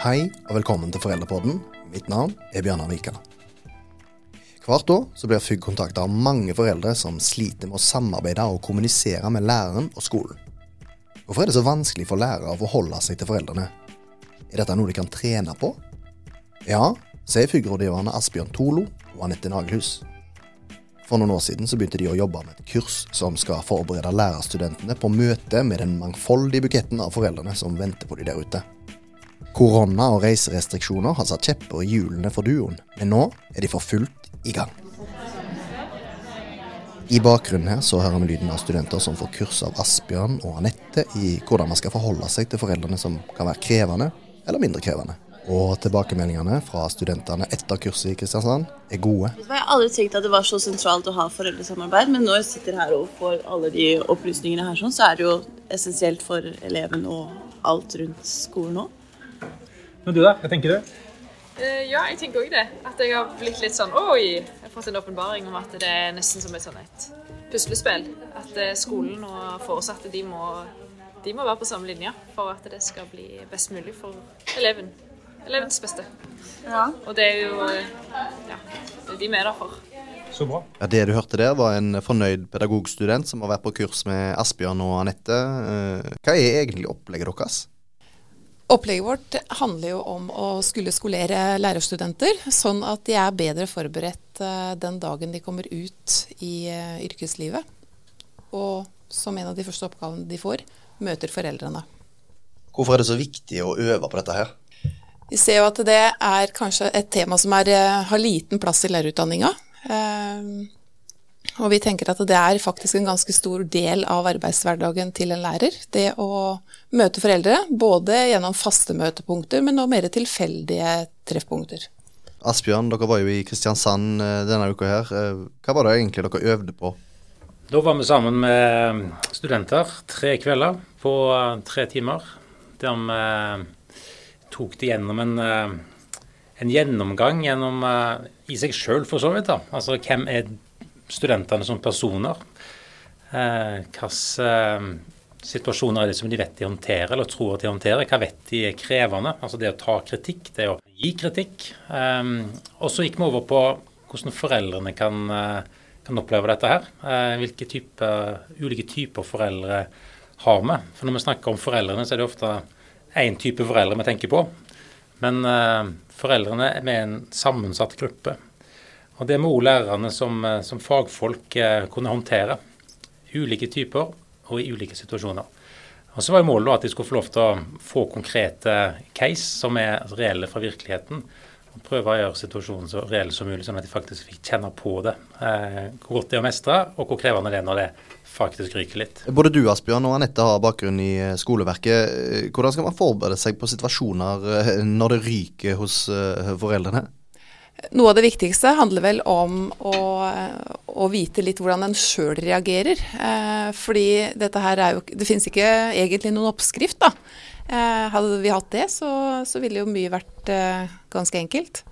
Hei og velkommen til Foreldrepodden. Mitt navn er Bjørnar Vika. Hvert år så blir FUG kontakta av mange foreldre som sliter med å samarbeide og kommunisere med læreren og skolen. Hvorfor er det så vanskelig for lærere å forholde seg til foreldrene? Er dette noe de kan trene på? Ja, sier FUG-rådgiverne Asbjørn Tolo og Anette Nagelhus. For noen år siden så begynte de å jobbe med et kurs som skal forberede lærerstudentene på møte med den mangfoldige buketten av foreldrene som venter på de der ute. Korona og reiserestriksjoner har satt kjepper i hjulene for duoen, men nå er de for fullt i gang. I bakgrunnen her så hører vi lyden av studenter som får kurs av Asbjørn og Anette i hvordan man skal forholde seg til foreldrene som kan være krevende eller mindre krevende. Og tilbakemeldingene fra studentene etter kurset i Kristiansand er gode. Jeg har aldri tenkt at det var så sentralt å ha foreldresamarbeid, men når jeg sitter her og får alle de opplysningene her, sånn, så er det jo essensielt for eleven og alt rundt skolen òg. Men du da, hva tenker du? Uh, ja, jeg tenker òg det. At jeg har blitt litt sånn Oi! Jeg har fått en åpenbaring om at det er nesten som et sånn et puslespill. At uh, skolen og foresatte de må, de må være på samme linje for at det skal bli best mulig for eleven elevens beste. Ja. Og det er jo ja, det er de vi er der for. Så bra. Ja, Det du hørte der, var en fornøyd pedagogstudent som har vært på kurs med Asbjørn og Anette. Eh, hva er egentlig opplegget deres? Opplegget vårt handler jo om å skulle skolere lærerstudenter, sånn at de er bedre forberedt eh, den dagen de kommer ut i eh, yrkeslivet. Og som en av de første oppgavene de får, møter foreldrene. Hvorfor er det så viktig å øve på dette her? Vi ser jo at det er kanskje et tema som er, eh, har liten plass i lærerutdanninga. Eh, og vi tenker at det er faktisk en ganske stor del av arbeidshverdagen til en lærer. Det å møte foreldre, både gjennom faste møtepunkter, men også mer tilfeldige treffpunkter. Asbjørn, dere var jo i Kristiansand eh, denne uka her. Hva var det egentlig dere øvde på? Da var vi sammen med studenter tre kvelder på tre timer. Der vi tok det gjennom en, eh, en gjennomgang gjennom, eh, i seg sjøl, for så vidt. da. Altså hvem er studentene som personer? Eh, hvilke situasjoner er det som de vet de håndterer, eller tror at de håndterer? Hva vet de er krevende? Altså det å ta kritikk, det å gi kritikk. og så gikk vi over på hvordan foreldrene kan, kan oppleve dette her. hvilke type, ulike typer foreldre har vi? For når vi snakker om foreldrene, så er det ofte én type foreldre vi tenker på. Men eh, foreldrene er med en sammensatt gruppe. Og det må òg lærerne som, eh, som fagfolk eh, kunne håndtere. Ulike typer og i ulike situasjoner. Og Så var målet at de skulle få lov til å få konkrete case som er reelle fra virkeligheten. Prøve å gjøre situasjonen så reell som mulig, sånn at de faktisk fikk kjenne på det. Eh, hvor godt det er å mestre, og hvor krevende det er når det faktisk ryker litt. Både du Asbjørn og Anette har bakgrunn i eh, skoleverket. Eh, hvordan skal man forberede seg på situasjoner eh, når det ryker hos foreldrene? Noe av det viktigste handler vel om å, å vite litt hvordan en sjøl reagerer. Eh, fordi dette her er jo Det finnes ikke egentlig noen oppskrift, da. Eh, hadde vi hatt det, så, så ville jo mye vært eh, ganske enkelt.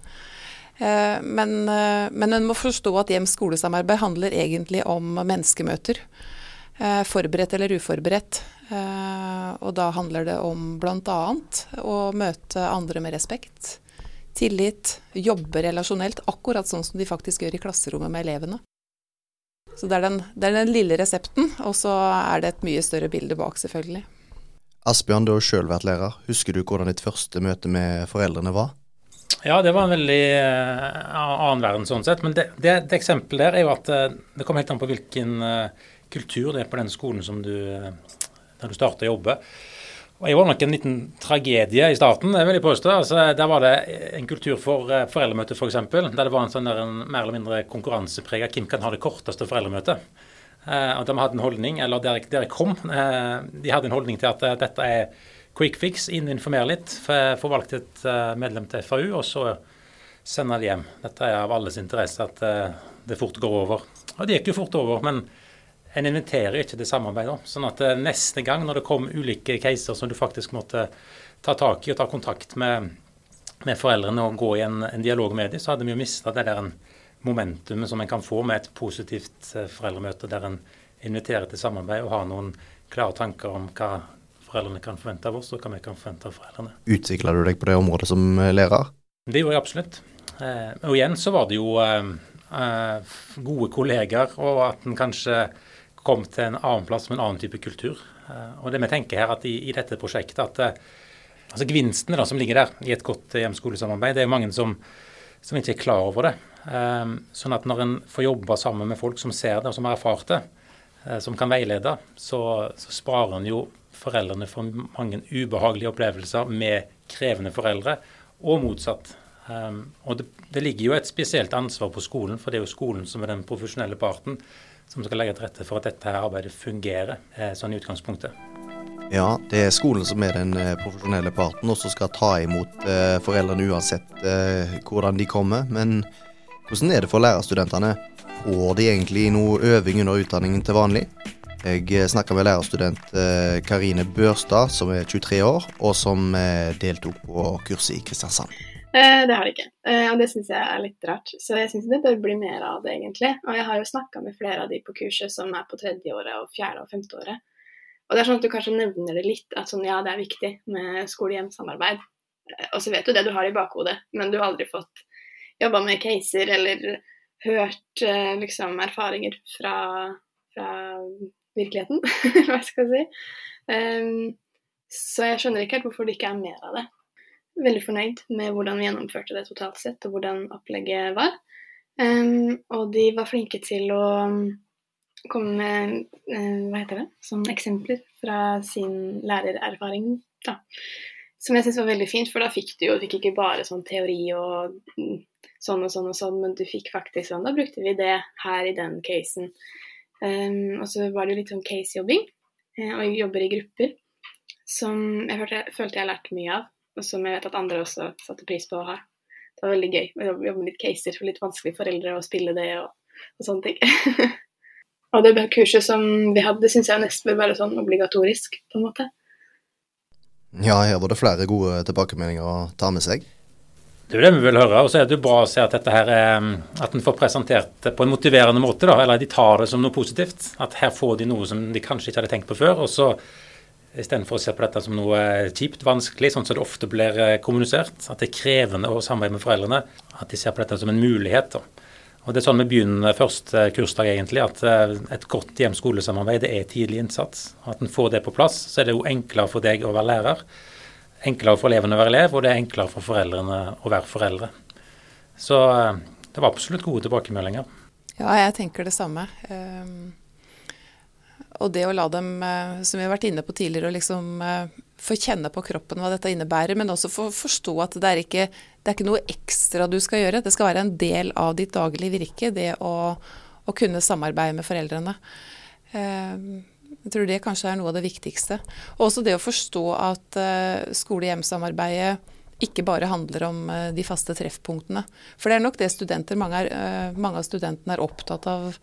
Men, men en må forstå at hjem-skolesamarbeid handler egentlig om menneskemøter. Eh, forberedt eller uforberedt. Eh, og da handler det om bl.a. å møte andre med respekt. Tillit, jobbe relasjonelt, akkurat sånn som de faktisk gjør i klasserommet med elevene. Så det er den, det er den lille resepten, og så er det et mye større bilde bak, selvfølgelig. Asbjørn, du har sjøl vært lærer. Husker du hvordan ditt første møte med foreldrene var? Ja, det var en veldig uh, annen verden sånn sett. Men det, det, det eksempelet der er jo at uh, det kommer helt an på hvilken uh, kultur det er på den skolen som du, der du starter å jobbe. Og Jeg var nok en liten tragedie i starten. jeg vil jeg påstå. Altså, der var det en kultur for uh, foreldremøte f.eks. For der det var en sånn der, en mer eller mindre konkurranseprega hvem kan ha det korteste foreldremøtet. Og De hadde en holdning, eller der, der jeg kom, uh, de hadde en holdning til at uh, dette er quick fix, inn og informere litt, få valgt et medlem til FAU, og så sende det hjem. Dette er av alles interesse at det fort går over. Og det gikk jo fort over, men en inviterer ikke til samarbeid. Sånn at eh, neste gang når det kom ulike caser som du faktisk måtte ta tak i og ta kontakt med, med foreldrene og gå i en, en dialog med dem, så hadde vi jo mista det der momentumet som en kan få med et positivt eh, foreldremøte der en inviterer til samarbeid og har noen klare tanker om hva foreldrene kan forvente av oss, og hva vi kan forvente av foreldrene. Utvikla du deg på det området som eh, lærer? Det gjorde jeg absolutt. Eh, og igjen så var det jo gode kolleger, og at en kanskje kom til en annen plass med en annen type kultur. og det vi tenker her at i, i dette prosjektet at altså Gevinstene da, som ligger der i et godt hjem-skolesamarbeid, det er mange som, som, ikke er klar over det. Sånn at når en får jobba sammen med folk som ser det og som har erfart det, Eh, som kan veilede, så, så sparer en jo foreldrene for mange ubehagelige opplevelser med krevende foreldre, og motsatt. Um, og det, det, ligger jo et spesielt ansvar på skolen, for det er jo skolen som er den profesjonelle parten som skal legge til rette for at dette arbeidet fungerer, eh, sånn i utgangspunktet. Ja, det er skolen som er den eh, profesjonelle parten, og som skal ta imot foreldrene uansett hvordan de kommer. Men hvordan er det for lærerstudentene? Får de egentlig noe øving under utdanningen til vanlig? Jeg eh, snakka med lærerstudent eh, Karine Børstad, som er 23 år, og som eh, deltok på kurset i Kristiansand. Det har de ikke, og det syns jeg er litt rart. Så jeg syns det bør bli mer av det, egentlig. Og jeg har jo snakka med flere av de på kurset som er på tredje året og fjerde og femte året. Og det er sånn at du kanskje nevner det litt, at sånn ja, det er viktig med skole-hjem-samarbeid. Og så vet du det du har i bakhodet, men du har aldri fått jobba med caser eller hørt eh, liksom, erfaringer fra, fra virkeligheten, hva skal jeg si. Um, så jeg skjønner ikke helt hvorfor det ikke er mer av det. Veldig fornøyd med hvordan vi gjennomførte det totalt sett, og hvordan opplegget var. Um, og de var flinke til å komme med uh, hva heter det, som eksempler fra sin lærererfaring. Da. Som jeg syns var veldig fint, for da fikk du jo fikk ikke bare sånn teori og sånn og sånn og sånn, men du fikk faktisk sånn Da brukte vi det her i den casen. Um, og så var det litt sånn casejobbing, uh, og jeg jobber i grupper, som jeg følte, jeg lærte mye av, og som jeg vet at andre også satte pris på å ha. Det var veldig gøy å jobbe, med litt caser for litt vanskelige foreldre å spille det og, og sånne ting. og det kurset som vi hadde, syns jeg nesten bør være sånn obligatorisk, på en måte. Ja, her var det flere gode tilbakemeldinger å ta med seg. Det er jo det vi vil høre. Og så er det jo bra å se at dette her er, at en får presentert det på en motiverende måte. da, Eller de tar det som noe positivt. At her får de noe som de kanskje ikke hadde tenkt på før. og så Istedenfor å se på dette som noe kjipt, vanskelig, sånn som det ofte blir eh, kommunisert. At det er krevende å samarbeide med foreldrene. At de ser på dette som en mulighet. da. Og Det er sånn vi begynner første kursdag, egentlig. At eh, et godt hjem-skolesamarbeid er tidlig innsats. At en får det på plass, så er det jo enklere for deg å være lærer enklere for elevene å være elev, og det er enklere for foreldrene å være foreldre. Så eh, det var absolutt gode tilbakemeldinger. Ja, jeg tenker det samme. Um, og det å la dem, uh, som vi har vært inne på tidligere, å liksom få kjenne på kroppen hva dette innebærer, men også få forstå at det er, ikke, det er ikke noe ekstra du skal gjøre. Det skal være en del av ditt daglige virke, det å, å kunne samarbeide med foreldrene. Jeg tror det kanskje er noe av det viktigste. Og også det å forstå at uh, skole-hjem-samarbeidet ikke bare handler om uh, de faste treffpunktene. For det er nok det studenter, mange, er, uh, mange av studentene er opptatt av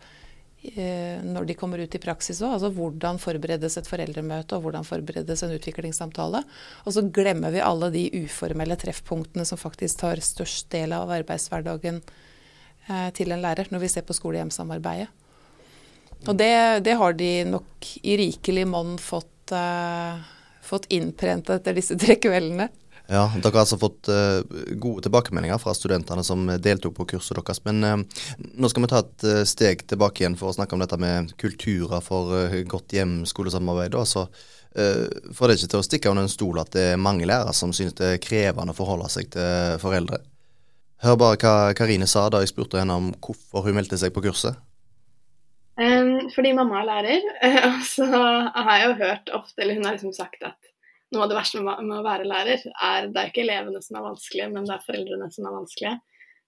når de kommer ut i praksis òg. Altså hvordan forberedes et foreldremøte, og hvordan forberedes en utviklingssamtale. Og så glemmer vi alle de uformelle treffpunktene som faktisk tar størst del av arbeidshverdagen til en lærer, når vi ser på skole-hjem-samarbeidet. Og det, det, har de nok i rikelig monn fått, uh, fått innprent etter disse tre kveldene. Ja, Dere har altså fått uh, gode tilbakemeldinger fra studentene som deltok på kurset deres. Men uh, nå skal vi ta et uh, steg tilbake igjen for å snakke om dette med kulturer for godt hjem-skolesamarbeid. Altså, for det er ikke til å stikke under en stol at det er mange lærere som synes det er krevende å forholde seg til foreldre. Hør bare hva Karine sa da jeg spurte henne om hvorfor hun meldte seg på kurset. Um, fordi mamma er lærer, og så har jeg jo hørt ofte, eller hun har liksom sagt at noe av det verste med, å være lærer, er det er ikke elevene som er vanskelige, men det er foreldrene som er vanskelige.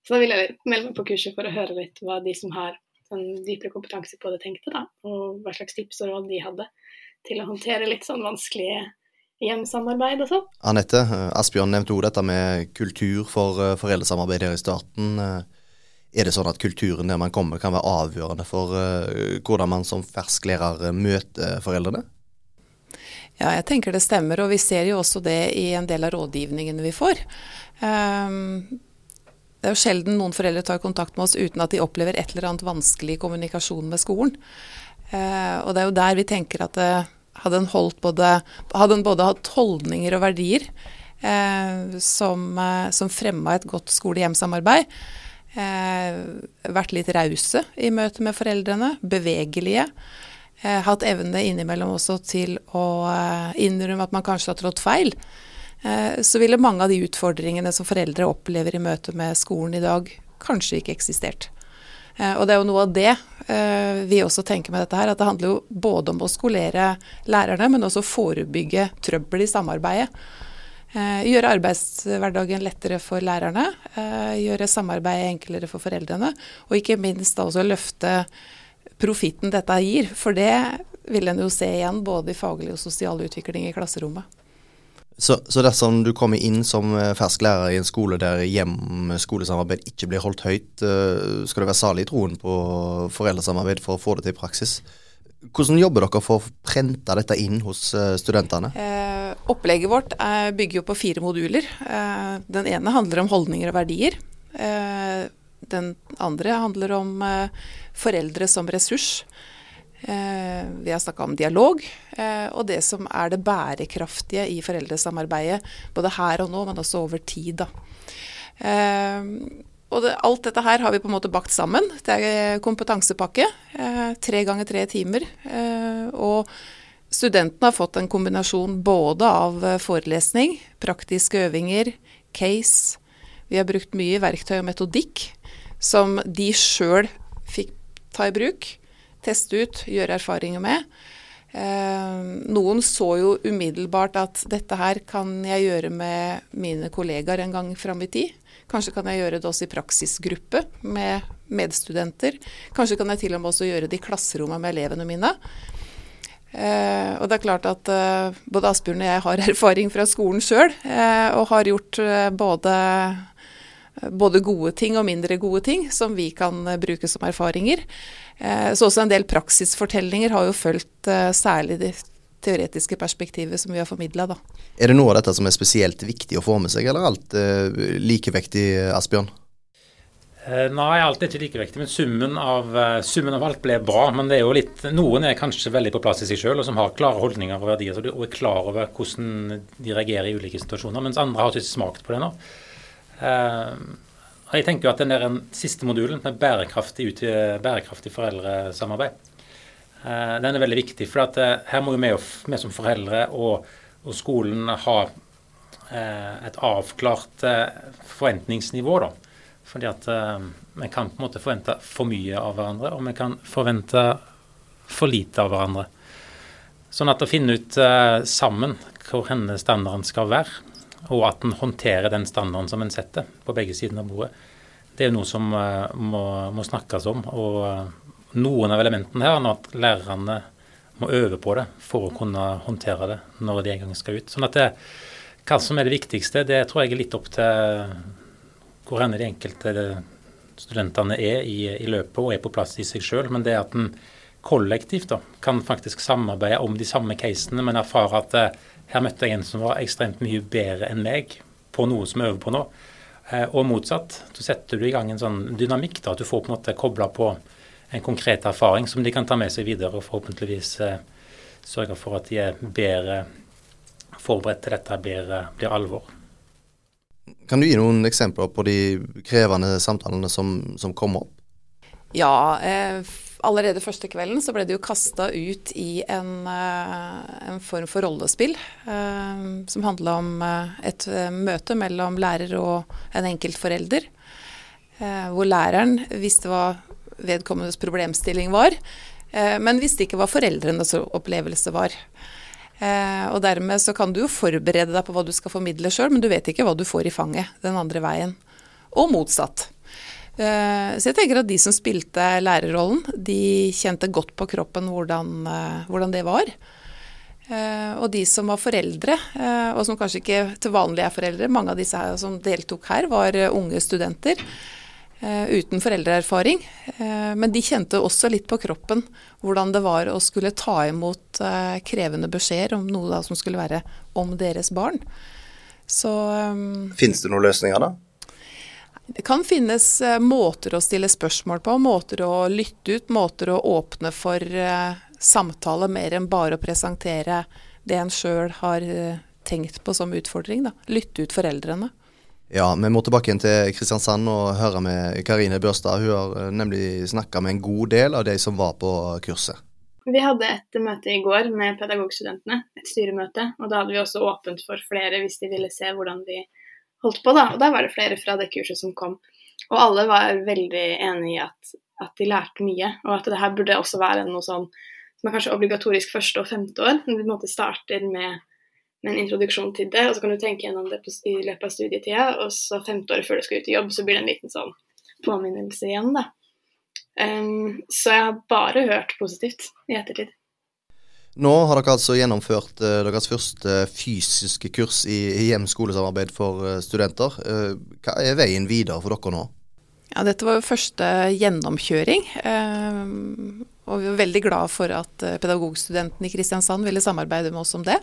Så da vil jeg melde meg på kurset for å høre litt hva de som har sånn dypere kompetanse på det, tenkte, da. Og hva slags tips og råd de hadde til å håndtere litt sånn vanskelige hjemsamarbeid og sånn. Anette, eh, Asbjørn nevnte også dette med kultur for eh, foreldresamarbeid her i starten. Er det sånn at kulturen der man kommer kan være avgjørende for uh, hvordan man som fersk lærer møter foreldrene? Ja, jeg tenker det stemmer, og vi ser jo også det i en del av rådgivningene vi får. Um, det er jo sjelden noen foreldre tar kontakt med oss uten at de opplever et eller annet vanskelig kommunikasjon med skolen. Eh, og det er jo der vi tenker at det, hadde en holdt både, hadde en både hatt holdninger og verdier eh, som, eh, som fremma et godt skole-hjem-samarbeid, eh, vært litt rause i møte med foreldrene, bevegelige, eh, hatt evne innimellom også til å eh, innrømme at man kanskje har trådt feil, så ville mange av de utfordringene som foreldre opplever i møte med skolen i dag, kanskje ikke eksistert. Eh, og det er jo noe av det eh, vi også tenker med dette her, at det handler jo både om å skolere lærerne, men også forebygge trøbbel i samarbeidet. Eh, gjøre arbeidshverdagen lettere for lærerne, gjøre samarbeidet enklere for foreldrene, og ikke minst også løfte profitten dette gir. For det vil en jo se igjen både i faglig og sosial utvikling i klasserommet. Så, så, dersom du kommer inn som eh, fersk lærer i en skole der hjem-skolesamarbeid ikke blir holdt høyt, eh, skal du være salig i troen på foreldresamarbeid for å få det til i praksis. Hvordan jobber dere for å prente dette inn hos eh, studentene? Eh, opplegget vårt er, bygger jo på fire moduler. Eh, den ene handler om holdninger og verdier. Eh, den andre handler om foreldre som ressurs. Eh, vi har snakka om dialog, eh, og det som er det bærekraftige i foreldresamarbeidet. Både her og nå, men også over tid. Eh, og det, alt dette her har vi på en måte bakt sammen. Det er kompetansepakke. Tre ganger tre timer. Og studentene har fått en kombinasjon både av forelesning, praktiske øvinger, case. Vi har brukt mye verktøy og metodikk som de sjøl fikk ta i bruk teste ut, gjøre erfaringer med. Eh, noen så jo umiddelbart at dette her kan jeg gjøre med mine kollegaer en gang fram i tid. Kanskje kan jeg gjøre det også i praksisgruppe med medstudenter. Kanskje kan jeg til og med også gjøre det i klasserommet med elevene mine. Eh, og det er klart at eh, både Asbjørn og jeg har erfaring fra skolen sjøl, eh, og har gjort eh, både både gode ting og mindre gode ting som vi kan eh, bruke som erfaringer. Eh, så også en del praksisfortellinger har jo fulgt særlig det teoretiske perspektivet som vi har formidla. Er det noe av dette som er spesielt viktig å få med seg, eller er alt likevektig, Asbjørn? Nei, alt er ikke likevektig, men summen av, summen av, alt ble bra. Men det er jo litt, noen er kanskje veldig på plass i seg selv, og som har klare holdninger og verdier og er klar over hvordan de reagerer i ulike situasjoner, mens andre har ikke smakt på det nå. Uh, jeg tenker jo at den der siste modulen med bærekraftig, bærekraftig foreldresamarbeid, den er veldig viktig. For uh, her må vi, vi som foreldre og, og skolen ha et avklart forventningsnivå. da. Fordi at vi kan på en måte forvente for mye av hverandre, og vi kan forvente for lite av hverandre. Sånn at å finne ut sammen hvor henne standarden skal være, og at en håndterer den standarden som en setter på begge sider av bordet. Det er jo noe som må, må, snakkes om. Og noen av elementene her er at lærerne må øve på det for å kunne håndtere det når de en gang skal ut. Sånn at det, Hva som er det viktigste, det tror jeg er litt opp til hvor henne de enkelte studentene er i, i, løpet og er på plass i seg sjøl. Men det at en kollektivt da, kan faktisk samarbeide om de samme casene, men erfare at uh, her møtte jeg en som var ekstremt mye bedre enn meg på noe som jeg øver på nå. Eh, og motsatt. Så setter du i gang en sånn dynamikk, da, at du får på en måte kobla på en konkret erfaring som de kan ta med seg videre og forhåpentligvis eh, sørge for at de er bedre forberedt til dette blir, blir alvor. Kan du gi noen eksempler på de krevende samtalene som, som kom opp? Ja, eh, allerede første kvelden så ble det jo kasta ut i en, eh, en, form for rollespill. Eh, som handla om eh, et møte mellom lærer og en enkelt forelder. Hvor læreren visste hva vedkommendes problemstilling var, men visste ikke hva foreldrenes opplevelse var. Og dermed så kan du jo forberede deg på hva du skal formidle sjøl, men du vet ikke hva du får i fanget den andre veien. Og motsatt. Eh, så jeg tenker at de som spilte lærerrollen, de kjente godt på kroppen hvordan, eh, hvordan det var. Eh, og de som var foreldre, og som kanskje ikke til vanlig er foreldre, mange av disse som deltok her, var unge studenter uten foreldreerfaring. Men de kjente også litt på kroppen hvordan det var å skulle ta imot krevende beskjeder om noe som skulle være om deres barn. Så Fins det noen løsninger, da? Det kan finnes eh, måter å stille spørsmål på, måter å lytte ut, måter å åpne for eh, samtale mer enn bare å presentere det en sjøl har eh, tenkt på som utfordring. Da. Lytte ut foreldrene. Ja, vi må tilbake igjen til Kristiansand og høre med Karine Børstad. Hun har nemlig snakka med en god del av de som var på kurset. Vi hadde et møte i går med pedagogstudentene, et styremøte. Og da hadde vi også åpent for flere hvis de ville se hvordan vi holdt på. da, Og der var det flere fra det kurset som kom. Og alle var veldig enig i at, at de lærte mye, og at det her burde også være noe sånn som er kanskje obligatorisk første og femte år. Men vi måte starter med, med, en introduksjon til det, og så kan du tenke gjennom det på, i løpet av studietida, og så femte året før du skal ut i jobb, så blir det en liten sånn påminnelse igjen, da. Um, så jeg har bare hørt positivt i ettertid. Nå har dere altså gjennomført uh, deres første fysiske kurs i, i hjem-skolesamarbeid for uh, studenter. Uh, hva er veien videre for dere nå? Ja, dette var jo første gjennomkjøring. og vi var veldig glad for at pedagogstudentene i Kristiansand ville samarbeide med oss om det.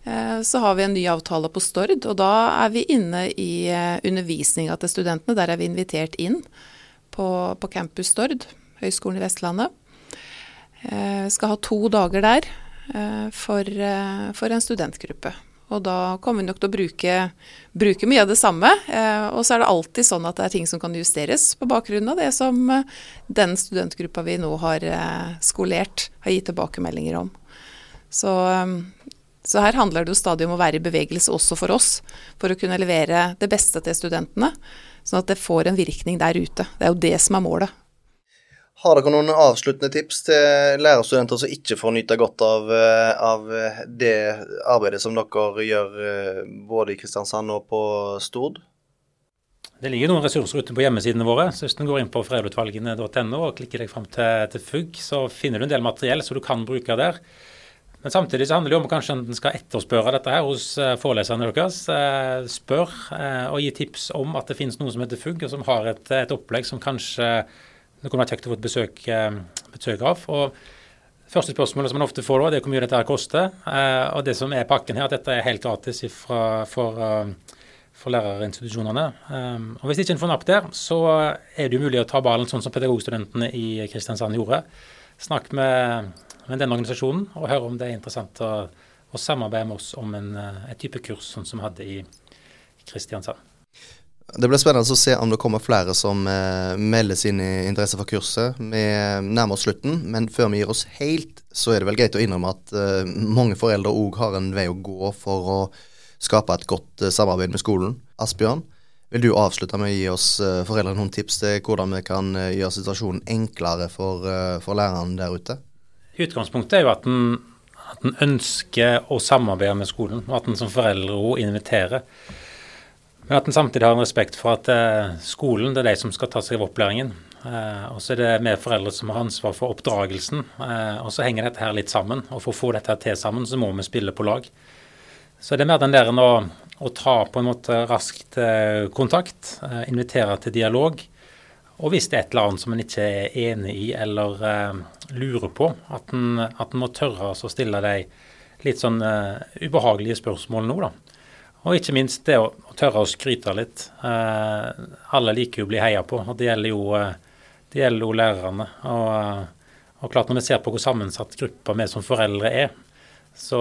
Så har vi en ny avtale på Stord, og da er vi inne i undervisninga til studentene. Der er vi invitert inn på, på Campus Stord, Høgskolen i Vestlandet. Eh, skal ha to dager der eh, for, eh, for, en studentgruppe. Og da kommer vi nok til å bruke, bruke mye av det samme. og så er det alltid sånn at det er ting som kan justeres på bakgrunn av det som den studentgruppa vi nå har skolert, har gitt tilbakemeldinger om. Så, så her handler det jo stadig om å være i bevegelse også for oss, for å kunne levere det beste til studentene. Sånn at det får en virkning der ute. Det er jo det som er målet. Har dere noen avsluttende tips til lærerstudenter som ikke får nyte godt av, eh, av, det arbeidet som dere gjør eh, både i Kristiansand og på Stord? Det ligger noen ressurser ute på hjemmesidene våre. så Hvis du går inn på foreldreutvalgene.no og klikker deg fram til, til, FUG, så finner du en del materiell som du kan bruke der. Men samtidig så handler det om kanskje en skal etterspørre dette her hos eh, foreleserne deres. Spør og gi tips om at det finnes noe som heter FUG, og som har et, et opplegg som kanskje det kunne vært kjekt å få et besøk, eh, besøk av. og Første spørsmålet som man ofte får, da, det er hvor mye dette her koster. Eh, og det som er pakken her, at dette er helt gratis ifra, for, eh, for lærerinstitusjonene. og Hvis ikke en får napp der, så er det jo mulig å ta ballen sånn som pedagogstudentene i Kristiansand gjorde. Snakk med, med denne organisasjonen og høre om det er interessant å, å samarbeide med oss om en, et type kurs sånn som vi hadde i Kristiansand. Det blir spennende å se om det kommer flere som eh, melder sin interesse for kurset. Vi nærmer oss slutten, men før vi gir oss helt, så er det vel greit å innrømme at eh, mange foreldre òg har en vei å gå for å skape et godt eh, samarbeid med skolen. Asbjørn, vil du avslutte med å gi oss eh, foreldre noen tips til hvordan vi kan eh, gjøre situasjonen enklere for, eh, for læreren der ute? Utgangspunktet er jo at en, at en ønsker å samarbeide med skolen, og at en som foreldre òg inviterer. Men at en samtidig har en respekt for at eh, skolen det er de som skal ta seg av opplæringen. Eh, og så er det vi foreldre som har ansvar for oppdragelsen. Eh, og så henger dette her litt sammen. Og for å få dette her til sammen, så må vi spille på lag. Så det er mer den der å, å ta på en måte raskt kontakt, invitere til dialog. Og hvis det er et eller annet som en ikke er enig i eller lurer på, at en, må tørre å stille de litt sånn ubehagelige spørsmål nå, da. Og ikke minst det å, å tørre å skryte litt. Uh, alle liker jo å bli heia på, og det gjelder jo, det gjelder jo lærerne. Og, og, klart Når vi ser på hvor sammensatt gruppa vi som foreldre er, så,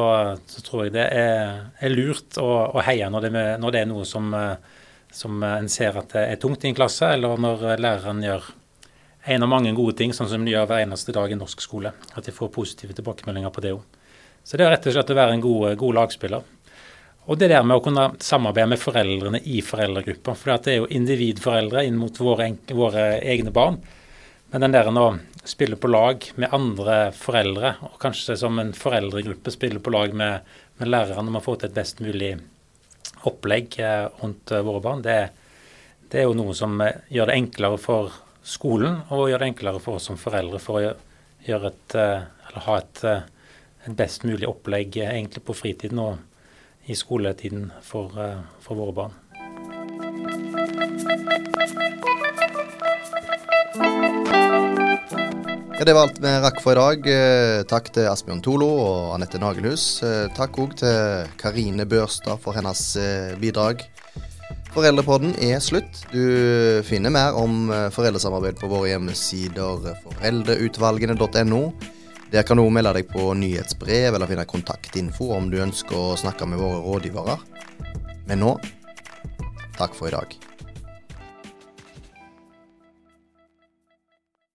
så tror jeg det er, er lurt å, å heie når det, når det, er noe som, eh, som en ser at det er tungt i en klasse, eller når læreren gjør en av mange gode ting, sånn som de gjør hver eneste dag i norsk skole. At de får positive tilbakemeldinger på det òg. Så det er rett og slett å være en god, god lagspiller. Og det der med å kunne samarbeide med foreldrene i foreldregruppa. For det er jo individforeldre inn mot våre, våre egne barn. Men den der å spille på lag med andre foreldre, og kanskje som en foreldregruppe spille på lag med, med lærerne om å få til et best mulig opplegg eh, rundt eh, våre barn, det, det, er jo noe som eh, gjør det enklere for skolen og gjør det enklere for oss som foreldre for å gjøre et, eller ha et, et best mulig opplegg egentlig på fritiden. og i skoletiden for, for våre barn. Ja, Det var alt vi rakk for i dag. Eh, takk til Asbjørn Tolo og Anette Nagelhus. Eh, takk òg til Karine Børstad for hennes bidrag. Foreldrepodden er slutt. Du finner mer om eh, foreldresamarbeid på våre hjemmesider foreldreutvalgene.no. Der kan du melde deg på nyhetsbrev eller finne kontaktinfo om du ønsker å snakke med våre rådgivere. Men nå takk for i dag.